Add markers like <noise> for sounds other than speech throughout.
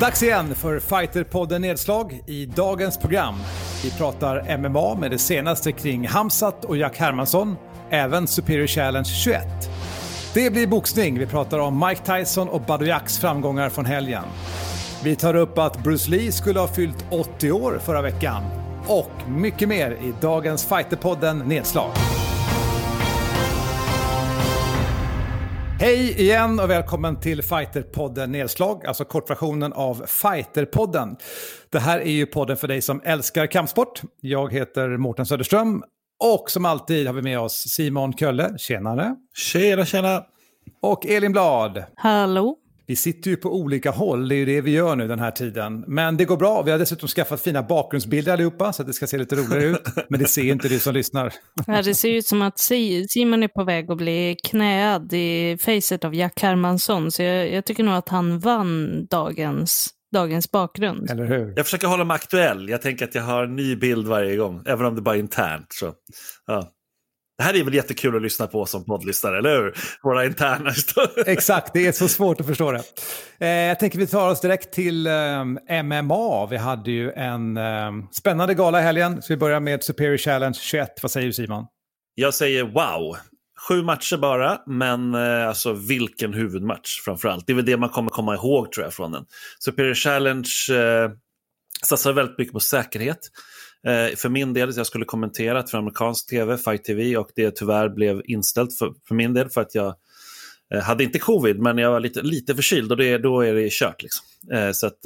Dags igen för Fighterpodden Nedslag i dagens program. Vi pratar MMA med det senaste kring Hamsat och Jack Hermansson, även Superior Challenge 21. Det blir boxning. Vi pratar om Mike Tyson och Badou Jacks framgångar från helgen. Vi tar upp att Bruce Lee skulle ha fyllt 80 år förra veckan. Och mycket mer i dagens Fighterpodden Nedslag. Hej igen och välkommen till Fighterpodden Nedslag, alltså kortversionen av Fighterpodden. Det här är ju podden för dig som älskar kampsport. Jag heter Mårten Söderström och som alltid har vi med oss Simon Kölle, tjenare. Tjena, tjena. Och Elin Blad. Hallå. Vi sitter ju på olika håll, det är ju det vi gör nu den här tiden. Men det går bra, vi har dessutom skaffat fina bakgrundsbilder allihopa så att det ska se lite roligare ut. Men det ser inte du som lyssnar. <laughs> Ja, det ser ut som att Simon är på väg att bli knäad i facet av Jack Hermansson. Så jag, jag tycker nog att han vann dagens, dagens bakgrund. Eller hur? Jag försöker hålla mig aktuell. Jag tänker att jag har en ny bild varje gång, även om det bara är internt. Så, ja. Det här är väl jättekul att lyssna på som poddlyssnare, eller hur? Våra interna historier. Exakt, det är så svårt att förstå det. Eh, jag tänker vi tar oss direkt till eh, MMA. Vi hade ju en eh, spännande gala i helgen. Så vi börjar med Superior Challenge 21. Vad säger du Simon? Jag säger wow. Sju matcher bara, men eh, alltså vilken huvudmatch framförallt. Det är väl det man kommer komma ihåg tror jag från den. Superior Challenge eh, satsar väldigt mycket på säkerhet. Eh, för min del, jag skulle kommentera för amerikansk tv, Fight TV, och det tyvärr blev inställt för, för min del för att jag eh, hade inte covid, men jag var lite, lite förkyld och det, då är det kört. Liksom. Eh, så att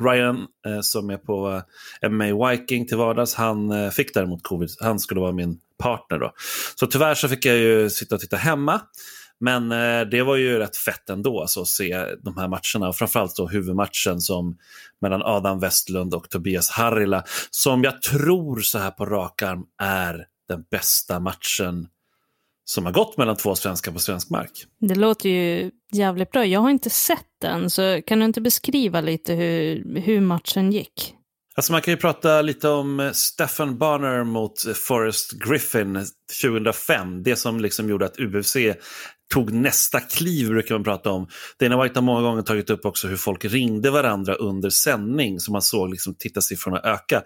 Ryan som är på MMA Viking till vardags, han fick däremot covid. Han skulle vara min partner då. Så tyvärr så fick jag ju sitta och titta hemma. Men eh, det var ju rätt fett ändå alltså, att se de här matcherna. Och framförallt då huvudmatchen som mellan Adam Westlund och Tobias Harila. Som jag tror så här på rak arm är den bästa matchen som har gått mellan två svenskar på svensk mark. Det låter ju jävligt bra. Jag har inte sett den, så kan du inte beskriva lite hur, hur matchen gick? Alltså man kan ju prata lite om Stefan Bonner mot Forrest Griffin 2005. Det som liksom gjorde att UFC tog nästa kliv brukar man prata om. Dana White har många gånger tagit upp också hur folk ringde varandra under sändning så man såg liksom tittarsiffrorna öka.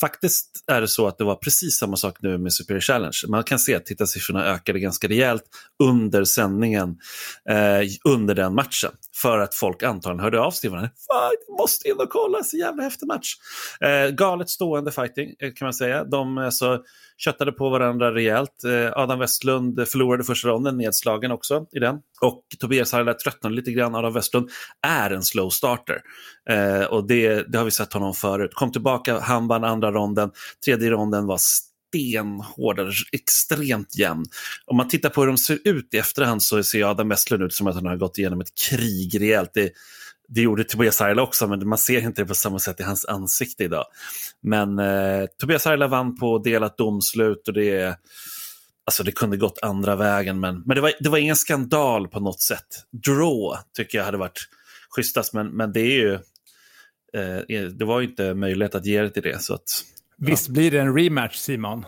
Faktiskt är det så att det var precis samma sak nu med Superior Challenge. Man kan se att tittarsiffrorna ökade ganska rejält under sändningen eh, under den matchen. För att folk antagligen hörde av sig till varandra. Måste in och kolla, så jävla häftig match. Eh, galet stående fighting eh, kan man säga. De alltså, köttade på varandra rejält. Eh, Adam Westlund förlorade första ronden, nedslagen också i den. Och Tobias Harila tröttnade lite grann. Adam Westlund är en slow starter. Eh, och det, det har vi sett honom förut. Kom tillbaka, han vann andra ronden. Tredje ronden var stenhård, extremt jämn. Om man tittar på hur de ser ut i efterhand så ser Adam Westlund ut som att han har gått igenom ett krig rejält. Det, det gjorde Tobias Arla också, men man ser inte det på samma sätt i hans ansikte idag. Men eh, Tobias Arla vann på delat domslut och det, alltså det kunde gått andra vägen. Men, men det, var, det var ingen skandal på något sätt. Draw tycker jag hade varit schysstast, men, men det är ju eh, det var ju inte möjlighet att ge det till det. Så att. Visst blir det en rematch, Simon?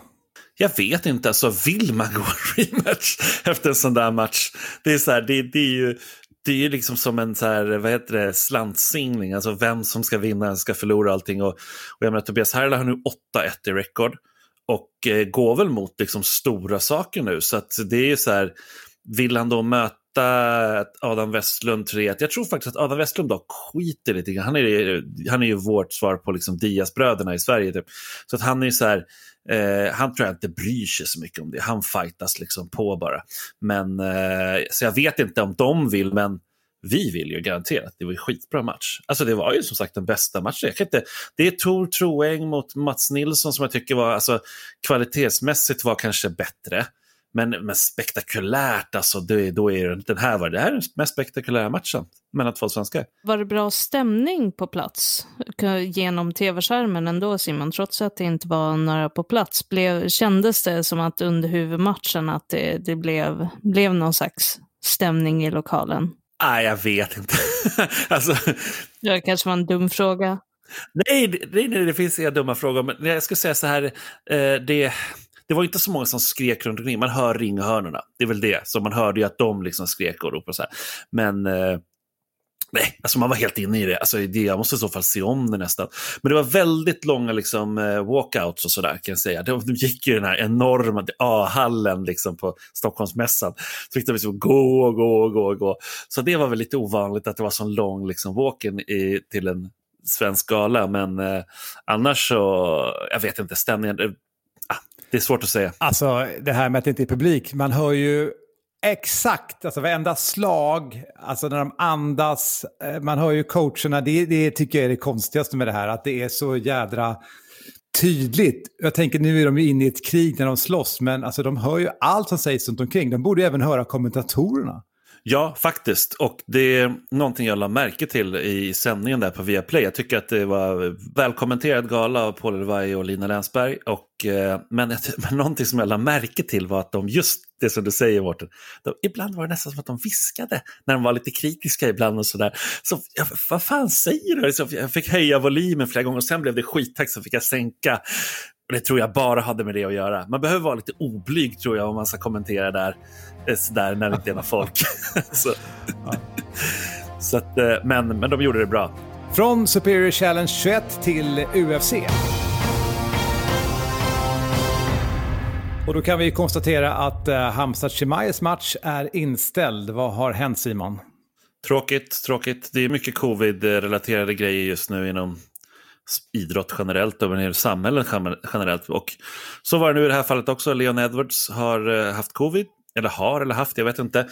Jag vet inte, alltså vill man gå en rematch efter en sån där match? Det är, så här, det, det är ju det är ju liksom som en så här, vad heter det, slantsingling, alltså vem som ska vinna, ska förlora allting. Och, och jag menar, Tobias Herla har nu 8-1 i rekord och eh, går väl mot liksom stora saker nu. Så att det är ju så här, vill han då möta Adam Westlund 3 Jag tror faktiskt att Adam Westlund dock skiter lite grann. Han är, han är ju vårt svar på liksom Diaz-bröderna i Sverige. Typ. Så att han är så här, Eh, han tror jag inte bryr sig så mycket om det. Han fightas liksom på bara. Men, eh, så jag vet inte om de vill, men vi vill ju garanterat. Det var ju skitbra match. Alltså det var ju som sagt den bästa matchen. Jag kan inte, det är Tor Troeng mot Mats Nilsson som jag tycker var, alltså kvalitetsmässigt var kanske bättre. Men, men spektakulärt, alltså, det, då är den här, var, det här är den mest spektakulära matchen mellan två svenskar. Var det bra stämning på plats genom tv-skärmen ändå Simon, trots att det inte var några på plats? Blev, kändes det som att under huvudmatchen att det, det blev, blev någon slags stämning i lokalen? Nej, jag vet inte. <laughs> alltså... Det kanske var en dum fråga. Nej, nej, nej det finns inga dumma frågor. Men jag skulle säga så här, eh, det det var inte så många som skrek runt omkring. Man hör ringhörnorna. Det är väl det. Så man hörde ju att de liksom skrek och ropade så här. Men eh, Nej, alltså man var helt inne i det. Alltså det jag måste i så fall se om det nästan. Men det var väldigt långa liksom, eh, walkouts och sådär kan jag säga. De, de gick ju den här enorma A-hallen liksom, på Stockholmsmässan. Så fick de liksom gå och gå och gå och gå. Så det var väl lite ovanligt att det var så lång liksom, walk-in till en svensk gala. Men eh, annars så, jag vet inte, stämningen. Det, är svårt att säga. Alltså det här med att det inte är publik. Man hör ju Exakt, alltså varenda slag, alltså när de andas, eh, man hör ju coacherna, det, det tycker jag är det konstigaste med det här, att det är så jädra tydligt. Jag tänker nu är de ju inne i ett krig när de slåss, men alltså de hör ju allt som sägs runt omkring. De borde ju även höra kommentatorerna. Ja, faktiskt. Och det är någonting jag lade märke till i sändningen där på Viaplay. Jag tycker att det var välkommenterad gala av Paul Elvai och Lina Länsberg. Och, eh, men, <laughs> men någonting som jag lade märke till var att de, just det som du säger Mårten, ibland var det nästan som att de viskade när de var lite kritiska ibland och sådär. Så jag, vad fan säger du? Så jag fick höja volymen flera gånger och sen blev det skithögt så fick jag sänka. Och det tror jag bara hade med det att göra. Man behöver vara lite oblyg tror jag om man ska kommentera där, eh, där när det inte är några folk. <laughs> så. Ja. så att, eh, men, men de gjorde det bra. Från Superior Challenge 21 till UFC. Och då kan vi konstatera att uh, Hamzat Chimaev match är inställd. Vad har hänt Simon? Tråkigt, tråkigt. Det är mycket covid-relaterade grejer just nu inom idrott generellt och i samhället generellt. Och så var det nu i det här fallet också. Leon Edwards har uh, haft covid. Eller har eller haft, jag vet inte.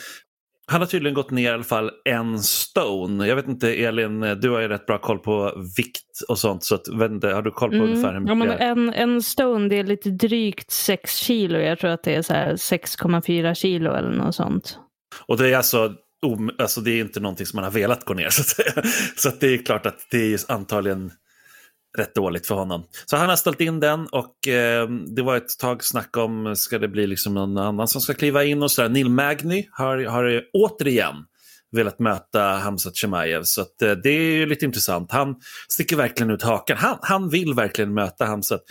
Han har tydligen gått ner i alla fall en stone. Jag vet inte, Elin, du har ju rätt bra koll på vikt och sånt. Så att, inte, har du koll på mm. ungefär hur mycket? Ja, men en, en stone det är lite drygt 6 kilo. Jag tror att det är 6,4 kilo eller något sånt. Och det är alltså, alltså det är inte någonting som man har velat gå ner. <laughs> Så, att så att det är klart att det är antagligen rätt dåligt för honom. Så han har ställt in den och eh, det var ett tag snack om, ska det bli liksom någon annan som ska kliva in och sådär. Neil Magny har, har återigen velat möta Hamzat Chimaev. Så att, eh, det är lite intressant. Han sticker verkligen ut hakan. Han, han vill verkligen möta Hamzat.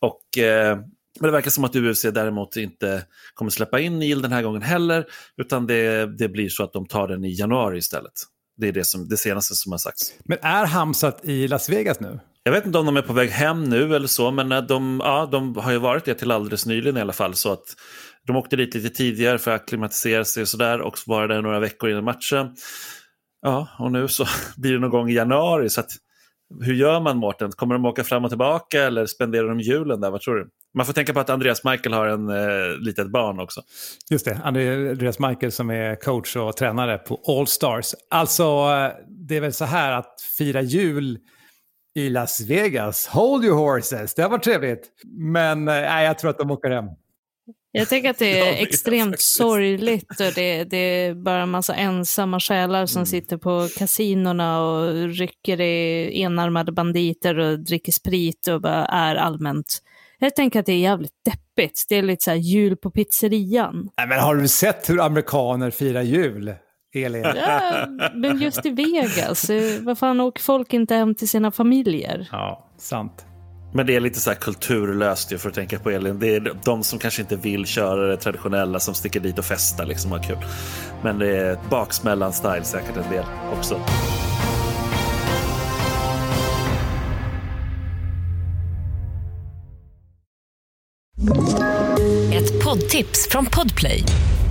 Och, eh, men det verkar som att UFC däremot inte kommer släppa in Neil den här gången heller. Utan det, det blir så att de tar den i januari istället. Det är det, som, det senaste som har sagts. Men är Hamzat i Las Vegas nu? Jag vet inte om de är på väg hem nu eller så, men eh, de, ja, de har ju varit det till alldeles nyligen i alla fall. Så att de åkte dit lite tidigare för att acklimatisera sig och sådär och var där några veckor innan matchen. Ja, och nu så <laughs> blir det någon gång i januari. Så att, hur gör man Mårten? Kommer de åka fram och tillbaka eller spenderar de julen där? Vad tror du? Man får tänka på att Andreas Michael har en eh, litet barn också. Just det, Andreas Michael som är coach och tränare på All Stars. Alltså, eh, det är väl så här att fira jul i Las Vegas. Hold your horses, det var trevligt. Men eh, nej, jag tror att de åker hem. Jag tänker att det är <laughs> extremt sorgligt och det, det, är bara en massa ensamma själar som mm. sitter på kasinorna och rycker i enarmade banditer och dricker sprit och bara är allmänt. Jag tänker att det är jävligt deppigt. Det är lite så här jul på pizzerian. Nej, men har du sett hur amerikaner firar jul? Elin. Ja, men just i Vegas, eh, vad fan åker folk inte hem till sina familjer? Ja, sant. Men det är lite så här kulturlöst ju för att tänka på Elin. Det är de som kanske inte vill köra det traditionella som sticker dit och festar liksom och har kul. Men det är baksmällan-style säkert en del också. Ett poddtips från Podplay.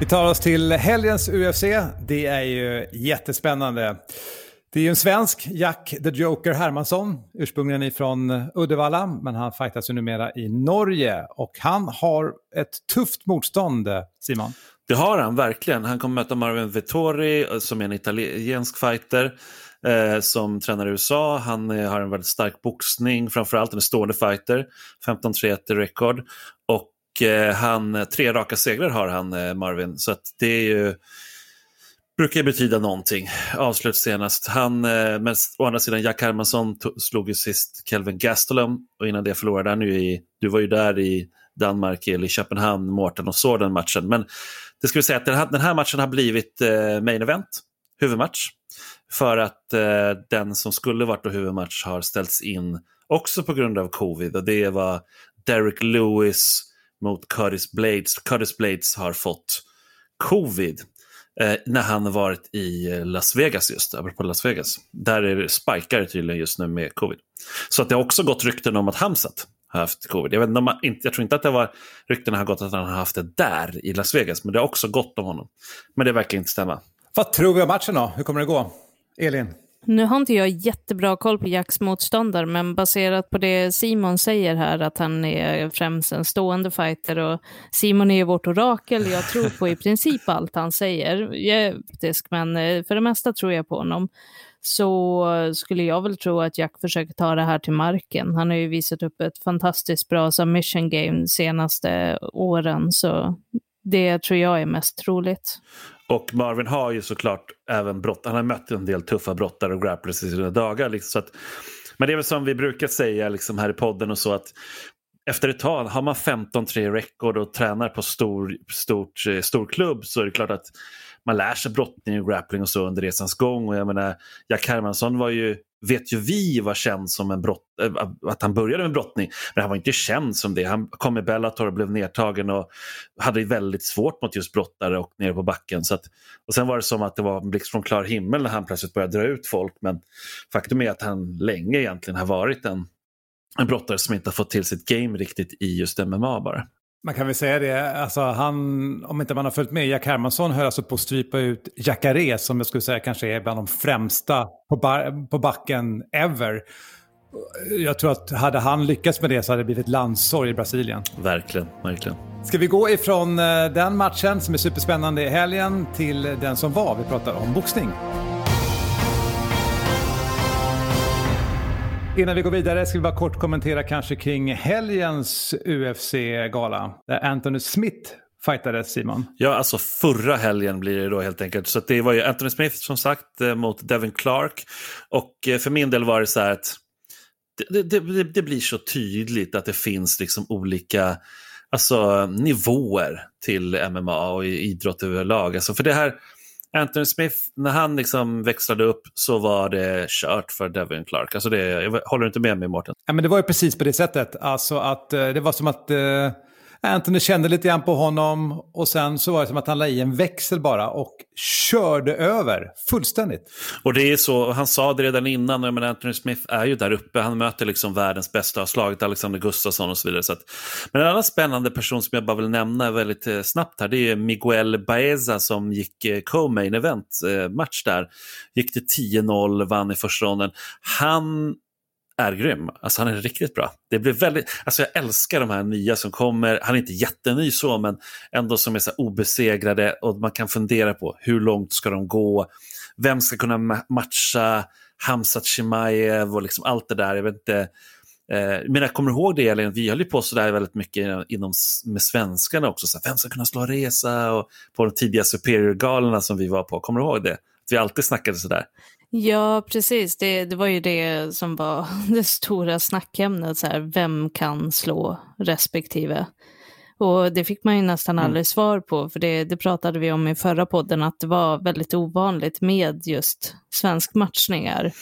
Vi tar oss till helgens UFC. Det är ju jättespännande. Det är ju en svensk, Jack the Joker Hermansson, ursprungligen ifrån Uddevalla, men han fightas ju numera i Norge. Och han har ett tufft motstånd, Simon. Det har han verkligen. Han kommer möta Marvin Vettori eh, som är en italiensk fighter eh, som tränar i USA. Han eh, har en väldigt stark boxning, framförallt en stående fighter, 15-3 rekord. Eh, han, tre raka segrar har han, eh, Marvin. Så det är ju brukar betyda någonting. Avslut senast. Han, eh, men å andra sidan, Jack Hermansson slog ju sist Kelvin Gastelum och innan det förlorade han ju i, du var ju där i Danmark eller i Köpenhamn, Mårten och såg den matchen. Men det ska vi säga att den här, den här matchen har blivit eh, main event, huvudmatch. För att eh, den som skulle varit då huvudmatch har ställts in också på grund av covid och det var Derek Lewis mot Curtis Blades. Curtis Blades har fått covid eh, när han har varit i eh, Las Vegas just, apropå Las Vegas. Där är det spikar tydligen just nu med covid. Så att det har också gått rykten om att Hamsat har haft covid. Jag, vet inte, jag tror inte att det var ryktena har gått att han har haft det där i Las Vegas, men det har också gått om honom. Men det verkar inte stämma. Vad tror vi om matchen då? Hur kommer det gå? Elin? Nu har inte jag jättebra koll på Jacks motståndare, men baserat på det Simon säger här, att han är främst en stående fighter och Simon är ju vårt orakel, jag tror på i princip allt han säger. Jag är optisk, men eh, för det mesta tror jag på honom. Så skulle jag väl tro att Jack försöker ta det här till marken. Han har ju visat upp ett fantastiskt bra submission game de senaste åren, så det tror jag är mest troligt. Och Marvin har ju såklart även brott. Han har mött en del tuffa brottare och grapplers i sina dagar. Liksom, så att, men det är väl som vi brukar säga liksom här i podden och så att efter ett tag, har man 15-3 rekord och tränar på stor, stort, eh, stor klubb så är det klart att man lär sig brottning och grappling och så under resans gång. Och jag menar, Jack Hermansson var ju vet ju vi var känd som en brott, eh, att han började med brottning. Men han var inte känd som det. Han kom med Bellator och blev nedtagen och hade väldigt svårt mot just brottare och nere på backen. Så att, och sen var det som att det var en blixt från klar himmel när han plötsligt började dra ut folk. Men faktum är att han länge egentligen har varit en, en brottare som inte har fått till sitt game riktigt i just MMA bara. Man kan väl säga det, alltså han, om inte man har följt med, Jack Hermansson höll alltså på att strypa ut Jacare som jag skulle säga kanske är bland de främsta på, bar, på backen ever. Jag tror att hade han lyckats med det så hade det blivit landssorg i Brasilien. Verkligen, verkligen. Ska vi gå ifrån eh, den matchen som är superspännande i helgen till den som var? Vi pratar om boxning. Innan vi går vidare ska vi bara kort kommentera kanske kring helgens UFC-gala. Där Anthony Smith fightades, Simon. Ja, alltså förra helgen blir det då helt enkelt. Så det var ju Anthony Smith som sagt eh, mot Devin Clark. Och eh, för min del var det så här att det, det, det, det blir så tydligt att det finns liksom olika alltså, nivåer till MMA och idrott överlag. Alltså, för det här Anthony Smith, när han liksom växlade upp så var det kört för Devin Clark. Alltså det, jag håller inte med mig Mårten? Ja, men det var ju precis på det sättet. Alltså att eh, det var som att eh, Anthony kände lite grann på honom och sen så var det som att han la i en växel bara och körde över fullständigt. Och det är så, han sa det redan innan, men Anthony Smith är ju där uppe, han möter liksom världens bästa, har slagit Alexander Gustafsson och så vidare. Så att, men en annan spännande person som jag bara vill nämna väldigt eh, snabbt här, det är Miguel Baeza som gick eh, co-main event eh, match där. Gick till 10-0, vann i första ronden. Han är grym. Alltså han är riktigt bra. Det blir väldigt, alltså jag älskar de här nya som kommer. Han är inte jätteny så, men ändå som är så obesegrade och man kan fundera på hur långt ska de gå? Vem ska kunna matcha Hamzat Chimaev och liksom allt det där. Jag vet inte. Eh, men jag kommer ihåg det, Elin, vi höll ju på sådär väldigt mycket inom, med svenskarna också. Så vem ska kunna slå resa? Och på de tidiga Superior-galorna som vi var på. Kommer du ihåg det? Att vi alltid snackade sådär. Ja, precis. Det, det var ju det som var <laughs> det stora snackämnet. Så här, vem kan slå respektive? Och det fick man ju nästan mm. aldrig mm. svar på, för det, det, pratade vi om i förra podden, att det var väldigt ovanligt med just svenskmatchningar.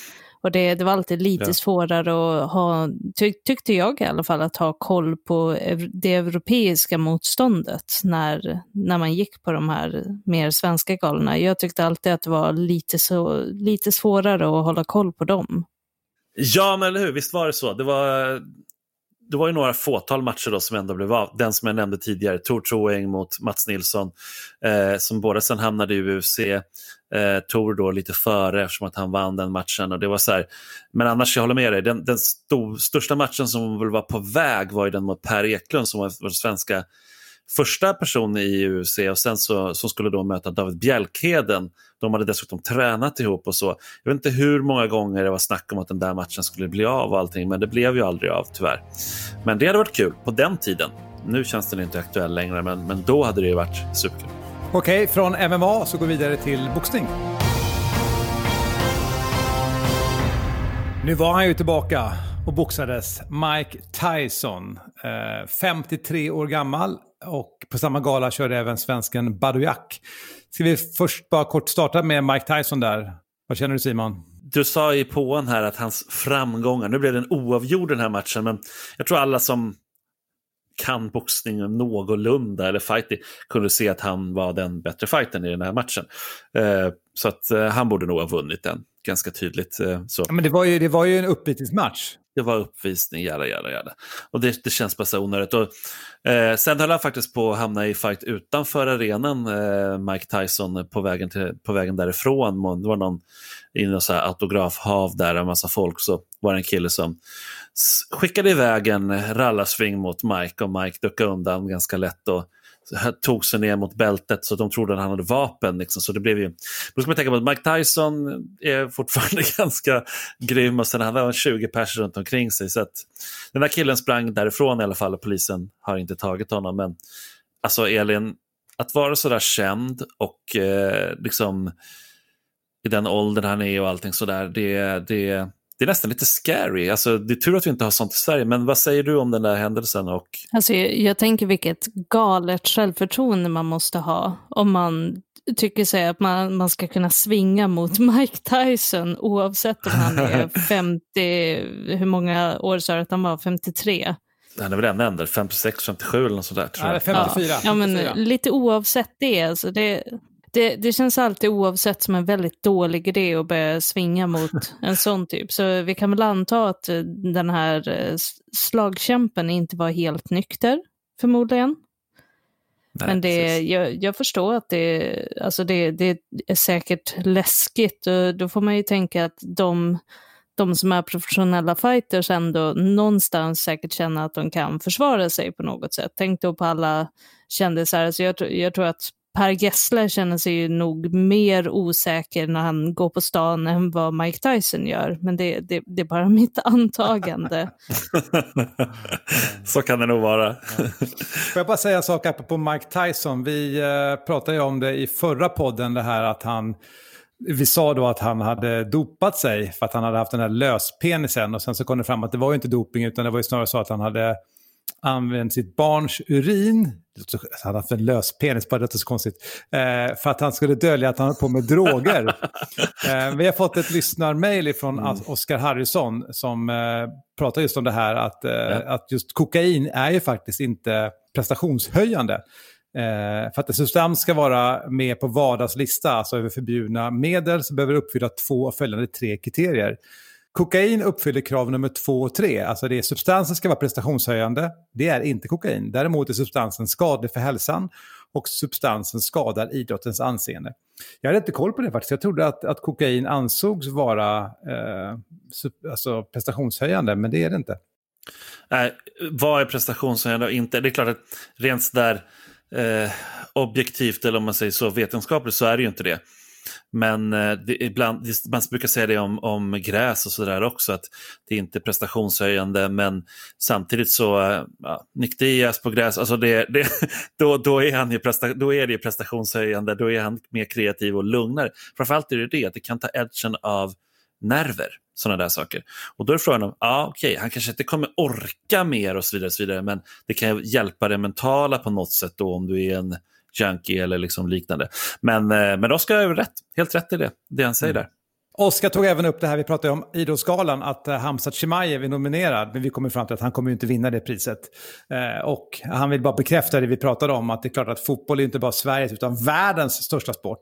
Och det, det var alltid lite ja. svårare att ha, tyck, tyckte jag i alla fall, att ha koll på det europeiska motståndet när, när man gick på de här mer svenska galorna. Jag tyckte alltid att det var lite, så, lite svårare att hålla koll på dem. Ja, men eller hur, visst var det så. Det var, det var ju några fåtal matcher då som ändå blev av. Den som jag nämnde tidigare, Tor Troeng mot Mats Nilsson, eh, som båda sen hamnade i UFC. Eh, Tor då lite före eftersom att han vann den matchen. Och det var så här, men annars, jag håller med dig, den, den stor, största matchen som väl var på väg var ju den mot Per Eklund som var vår svenska första person i UFC och sen så, som skulle då möta David Bjälkheden. De hade dessutom tränat ihop och så. Jag vet inte hur många gånger det var snack om att den där matchen skulle bli av och allting, men det blev ju aldrig av tyvärr. Men det hade varit kul på den tiden. Nu känns den inte aktuell längre, men, men då hade det ju varit superkul. Okej, från MMA så går vi vidare till boxning. Nu var han ju tillbaka och boxades. Mike Tyson, eh, 53 år gammal och på samma gala körde även svensken Badojak. Ska vi först bara kort starta med Mike Tyson där. Vad känner du Simon? Du sa i påan här att hans framgångar, nu blev den oavgjord den här matchen, men jag tror alla som kan boxning någorlunda, eller fighting, kunde se att han var den bättre fighten i den här matchen. Eh, så att eh, han borde nog ha vunnit den, ganska tydligt. Eh, så. Ja, men det var ju, det var ju en uppvisningsmatch. Det var uppvisning, jävla, jävla, jävla. Och det, det känns bara så onödigt. Och, eh, sen höll han faktiskt på att hamna i fight utanför arenan, eh, Mike Tyson, på vägen, till, på vägen därifrån. Det var någon i någon så här autografhav där, en massa folk, så var det en kille som skickade iväg en rallarsving mot Mike och Mike duckade undan ganska lätt. Och, tog sig ner mot bältet så de trodde att han hade vapen. Liksom. Så det blev ju... Då ska man tänka på att Mike Tyson är fortfarande <laughs> ganska grym och sen han 20 personer runt omkring sig. Så att den där killen sprang därifrån i alla fall och polisen har inte tagit honom. Men alltså Elin, att vara sådär känd och eh, liksom i den åldern han är och allting sådär, det, det, det är nästan lite scary. Alltså, det är tur att vi inte har sånt i Sverige, men vad säger du om den där händelsen? Och... Alltså, jag, jag tänker vilket galet självförtroende man måste ha om man tycker sig att man, man ska kunna svinga mot <laughs> Mike Tyson oavsett om han är <laughs> 50, hur många år sa du att han var, 53? Han är väl ännu äldre, 56, 57 eller något sådär. Tror jag. Ja, 54. Ja, men lite oavsett det. Alltså det det, det känns alltid oavsett som en väldigt dålig idé att börja svinga mot <laughs> en sån typ. Så vi kan väl anta att eh, den här eh, slagkämpen inte var helt nykter, förmodligen. Nej, Men det, jag, jag, förstår att det, alltså det, det är säkert läskigt. Och då får man ju tänka att de, de som är professionella fighters ändå någonstans säkert känner att de kan försvara sig på något sätt. Tänk då på alla kändisar. Alltså jag, jag tror att Per Gessler känner sig ju nog mer osäker när han går på stan än vad Mike Tyson gör. Men det, det, det är bara <laughs> mitt antagande. Så kan det nog vara. Får jag bara säga en sak apropå Mike Tyson? Vi eh, pratade ju om det i förra podden, det här att han vi sa då att han hade dopat sig för att han hade haft den här löspenisen och sen så kom det fram att det var ju inte doping utan det var ju snarare så att han hade använt sitt barns urin, han hade en lös penis, bara det är så konstigt, eh, för att han skulle dölja att han höll på med droger. <laughs> eh, vi har fått ett lyssnarmail från mm. Oskar Harrison som eh, pratar just om det här att, ja. att just kokain är ju faktiskt inte prestationshöjande. För att en substans ska vara med på WADAs lista, alltså över förbjudna medel, så behöver det uppfylla två och följande tre kriterier. Kokain uppfyller krav nummer två och tre. Alltså det är substansen ska vara prestationshöjande. Det är inte kokain. Däremot är substansen skadlig för hälsan och substansen skadar idrottens anseende. Jag hade inte koll på det faktiskt. Jag trodde att, att kokain ansågs vara eh, sub, alltså prestationshöjande, men det är det inte. Nej, vad är prestationshöjande och inte? Det är klart att rent sådär eh, objektivt eller om man säger så vetenskapligt så är det ju inte det. Men eh, det, ibland, man brukar säga det om, om gräs och sådär också, att det är inte är prestationshöjande, men samtidigt så, eh, ja, Nick Diaz på gräs, alltså det, det, <laughs> då, då, är han ju presta, då är det prestationshöjande, då är han mer kreativ och lugnare. Framförallt är det det, att det kan ta edgen av nerver, sådana där saker. Och då är frågan om, ja okej, okay, han kanske inte kommer orka mer och så vidare, och så vidare men det kan hjälpa det mentala på något sätt då om du är en junkie eller liksom liknande. Men, eh, men Oskar har rätt, helt rätt i det, det han säger mm. där. Oskar tog även upp det här vi pratade om, Idrottsgalan, att uh, Hamzat Chimaev är nominerad, men vi kommer fram till att han kommer inte vinna det priset. Eh, och han vill bara bekräfta det vi pratade om, att det är klart att fotboll är inte bara Sveriges utan världens största sport.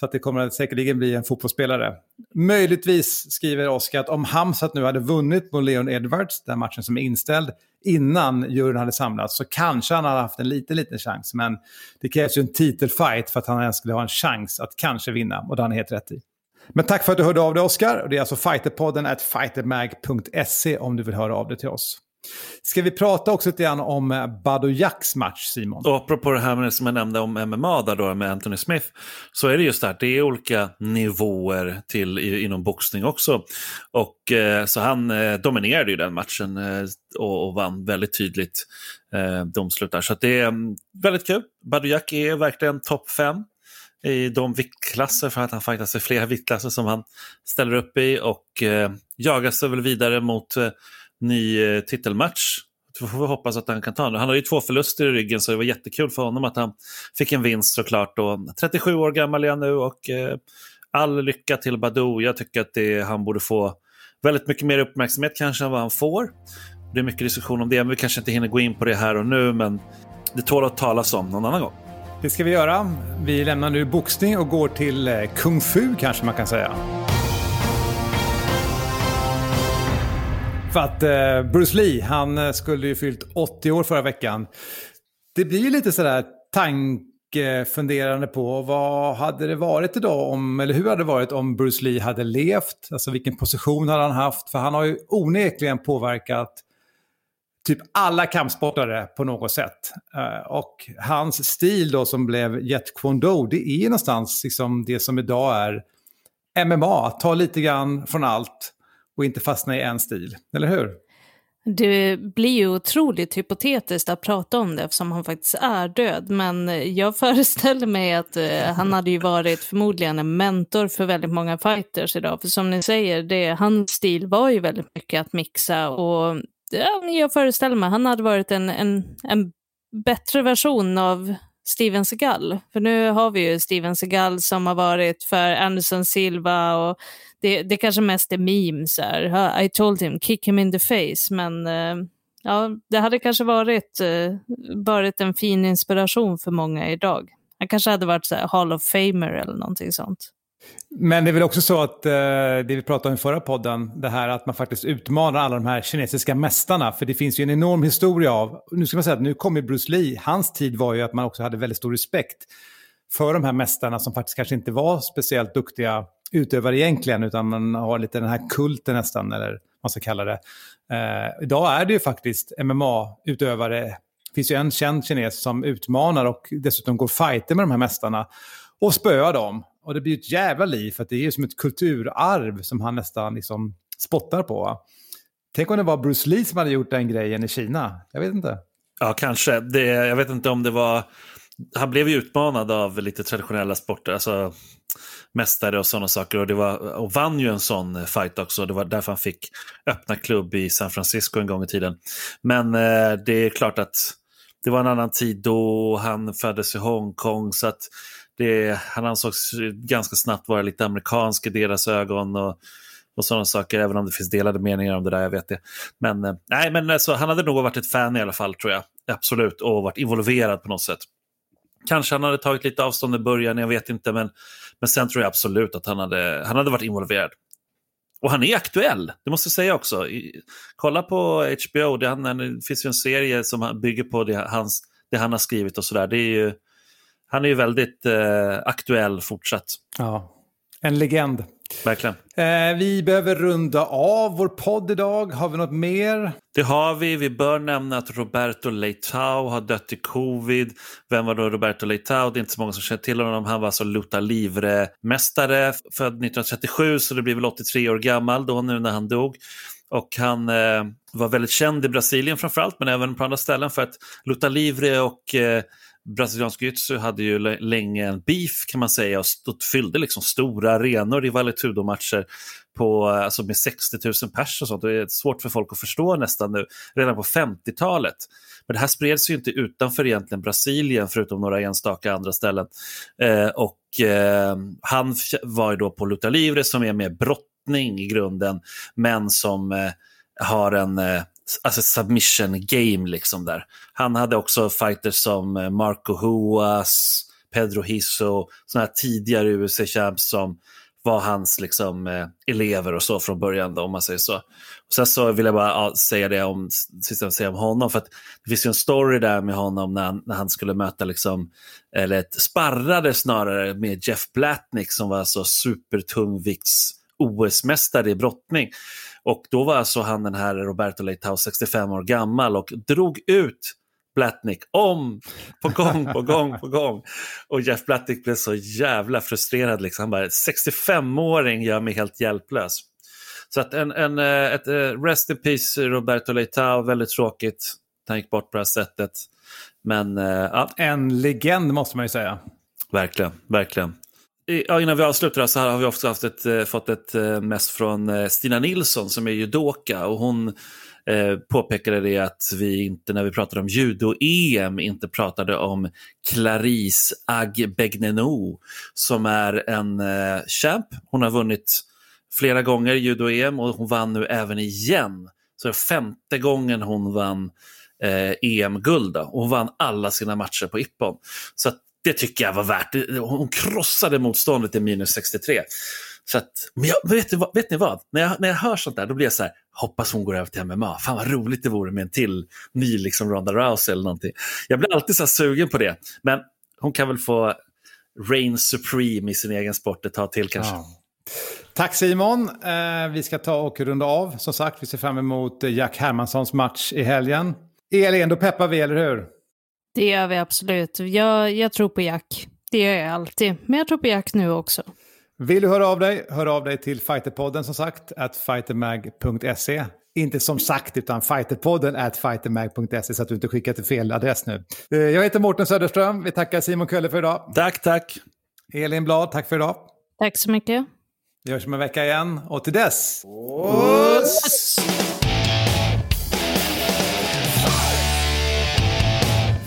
Så att det kommer säkerligen bli en fotbollsspelare. Möjligtvis skriver Oskar att om Hamzat nu hade vunnit mot Leon Edwards, den matchen som är inställd, innan juryn hade samlats så kanske han hade haft en liten, liten chans. Men det krävs ju en titelfight för att han ens skulle ha en chans att kanske vinna. Och det har han helt rätt i. Men tack för att du hörde av dig Oskar. Det är alltså fighterpodden at fightermag.se om du vill höra av dig till oss. Ska vi prata också lite grann om eh, Bado Jacks match, Simon? Och apropå det här med, som jag nämnde om MMA där då, med Anthony Smith, så är det just det här, det är olika nivåer till inom boxning också. Och eh, Så han eh, dominerade ju den matchen eh, och, och, vann väldigt tydligt eh, domslut där. Så det är mm, väldigt kul. Bado Jack är verkligen topp fem i de viktklasser för att han faktiskt är flera viktklasser som han ställer upp i och eh, jagar sig väl vidare mot eh, ny eh, titelmatch. Då får vi hoppas att han kan ta den. Han har ju två förluster i ryggen så det var jättekul för honom att han fick en vinst såklart. Och 37 år gammal är han nu och eh, all lycka till Badou. Jag tycker att det, han borde få väldigt mycket mer uppmärksamhet kanske än vad han får. Det är mycket diskussion om det, men vi kanske inte hinner gå in på det här och nu, men det tål att talas om någon annan gång. Det ska vi göra. Vi lämnar nu boxning och går till eh, kung fu kanske man kan säga. För att eh, Bruce Lee, han eh, skulle ju fyllt 80 år förra veckan. Det blir ju lite sådär tankefunderande på vad hade det varit idag om, eller hur hade det varit om Bruce Lee hade levt? Alltså vilken position hade han haft? För han har ju onekligen påverkat typ alla kampsportare på något sätt. Uh, och hans stil då som blev Jet Kwondo, det är någonstans liksom det som idag är MMA. Ta lite grann från allt och inte fastna i en stil, eller hur? Det blir ju otroligt hypotetiskt att prata om det eftersom han faktiskt är död. Men jag <laughs> föreställer mig att eh, han hade ju varit förmodligen en mentor för väldigt många fighters idag. För som ni säger, det, hans stil var ju väldigt mycket att mixa och jag föreställer mig, han hade varit en, en, en bättre version av Steven Seagal. För nu har vi ju Steven Seagal som har varit för Anderson Silva och det, det kanske mest är memes här. I told him, kick him in the face. Men eh, ja, det hade kanske varit, eh, varit en fin inspiration för många idag. Han kanske hade varit så här, Hall of Famer eller någonting sånt. Men det är väl också så att eh, det vi pratade om i förra podden, det här att man faktiskt utmanar alla de här kinesiska mästarna. För det finns ju en enorm historia av, nu ska man säga att nu kommer Bruce Lee, hans tid var ju att man också hade väldigt stor respekt för de här mästarna som faktiskt kanske inte var speciellt duktiga utövare egentligen, utan man har lite den här kulten nästan, eller vad man ska kalla det. Eh, idag är det ju faktiskt MMA-utövare, det finns ju en känd kines som utmanar och dessutom går fighter med de här mästarna och spöar dem. Och det blir ett jävla liv för att det är ju som ett kulturarv som han nästan liksom spottar på. Tänk om det var Bruce Lee som hade gjort den grejen i Kina. Jag vet inte. Ja, kanske. Det, jag vet inte om det var... Han blev ju utmanad av lite traditionella sporter, alltså mästare och sådana saker. Och, det var, och vann ju en sån fight också. Det var därför han fick öppna klubb i San Francisco en gång i tiden. Men eh, det är klart att det var en annan tid då. Han föddes i Hongkong. så att det, han ansågs ganska snabbt vara lite amerikansk i deras ögon och, och sådana saker, även om det finns delade meningar om det där, jag vet det. Men, eh, nej, men alltså, han hade nog varit ett fan i alla fall, tror jag. Absolut, och varit involverad på något sätt. Kanske han hade tagit lite avstånd i början, jag vet inte, men, men sen tror jag absolut att han hade, han hade varit involverad. Och han är aktuell, det måste jag säga också. I, kolla på HBO, det, han, det finns ju en serie som bygger på det, hans, det han har skrivit och sådär. Det är ju han är ju väldigt eh, aktuell fortsatt. Ja, en legend. Verkligen. Eh, vi behöver runda av vår podd idag. Har vi något mer? Det har vi. Vi bör nämna att Roberto Leitao har dött i covid. Vem var då Roberto Leitao? Det är inte så många som känner till honom. Han var alltså Luta Livre-mästare, född 1937, så det blir väl 83 år gammal då nu när han dog. Och han eh, var väldigt känd i Brasilien framförallt, men även på andra ställen för att Luta Livre och eh, brasiliansk jiu hade ju länge en beef kan man säga och stod, fyllde liksom stora arenor i Valetudo-matcher på, eh, alltså med 60 000 pers och sånt. Det är svårt för folk att förstå nästan nu, redan på 50-talet. Men det här spreds ju inte utanför egentligen Brasilien förutom några enstaka andra ställen. Eh, och eh, han var ju då på Luta Livre som är mer brottning i grunden men som eh, har en eh, alltså submission game liksom där. Han hade också fighters som eh, Marco Huas, Pedro Hisso, sådana här tidigare UFC-champs som var hans liksom, eh, elever och så från början då, om man säger så. Och sen så vill jag bara ja, säga det om, sista säga om honom, för att det finns ju en story där med honom när han, när han skulle möta, liksom, eller ett, sparrade snarare med Jeff Blatnick som var alltså supertungvikts OS-mästare i brottning. Och då var alltså han den här Roberto Leitao 65 år gammal och drog ut Blatnick om på gång på gång på gång. Och Jeff Blatnick blev så jävla frustrerad. Liksom. Han bara, 65-åring gör mig helt hjälplös. Så att en, en, eh, ett eh, rest in peace Roberto Leitao, väldigt tråkigt. Han gick bort på det här sättet. Men uh, ja. En legend måste man ju säga. Verkligen, verkligen. Ja, innan vi avslutar så har vi också haft ett, eh, fått ett eh, mess från eh, Stina Nilsson som är judoka och hon eh, påpekade det att vi inte när vi pratade om judo-EM inte pratade om Clarisse Agbegneno som är en eh, champ. Hon har vunnit flera gånger judo-EM och hon vann nu även igen. Så det är femte gången hon vann eh, EM-guld. och Hon vann alla sina matcher på Ippon. Så det tycker jag var värt. Hon krossade motståndet i minus 63. Så att, men jag, vet, ni, vet ni vad? När jag, när jag hör sånt där då blir jag så här, hoppas hon går över till MMA. Fan vad roligt det vore med en till ny liksom Ronda Rousey eller någonting. Jag blir alltid så sugen på det. Men hon kan väl få reign supreme i sin egen sport ett tag till kanske. Ja. Tack Simon. Eh, vi ska ta och runda av. Som sagt, vi ser fram emot Jack Hermanssons match i helgen. Elin, då peppar vi, eller hur? Det gör vi absolut. Jag, jag tror på Jack. Det gör jag alltid. Men jag tror på Jack nu också. Vill du höra av dig, hör av dig till Fighterpodden som sagt, at fightermag.se. Inte som sagt, utan fighterpodden at fightermag.se så att du inte skickar till fel adress nu. Eh, jag heter Mårten Söderström. Vi tackar Simon Kölle för idag. Tack, tack. Elin Blad, tack för idag. Tack så mycket. Vi hörs om en vecka igen och till dess... Oss!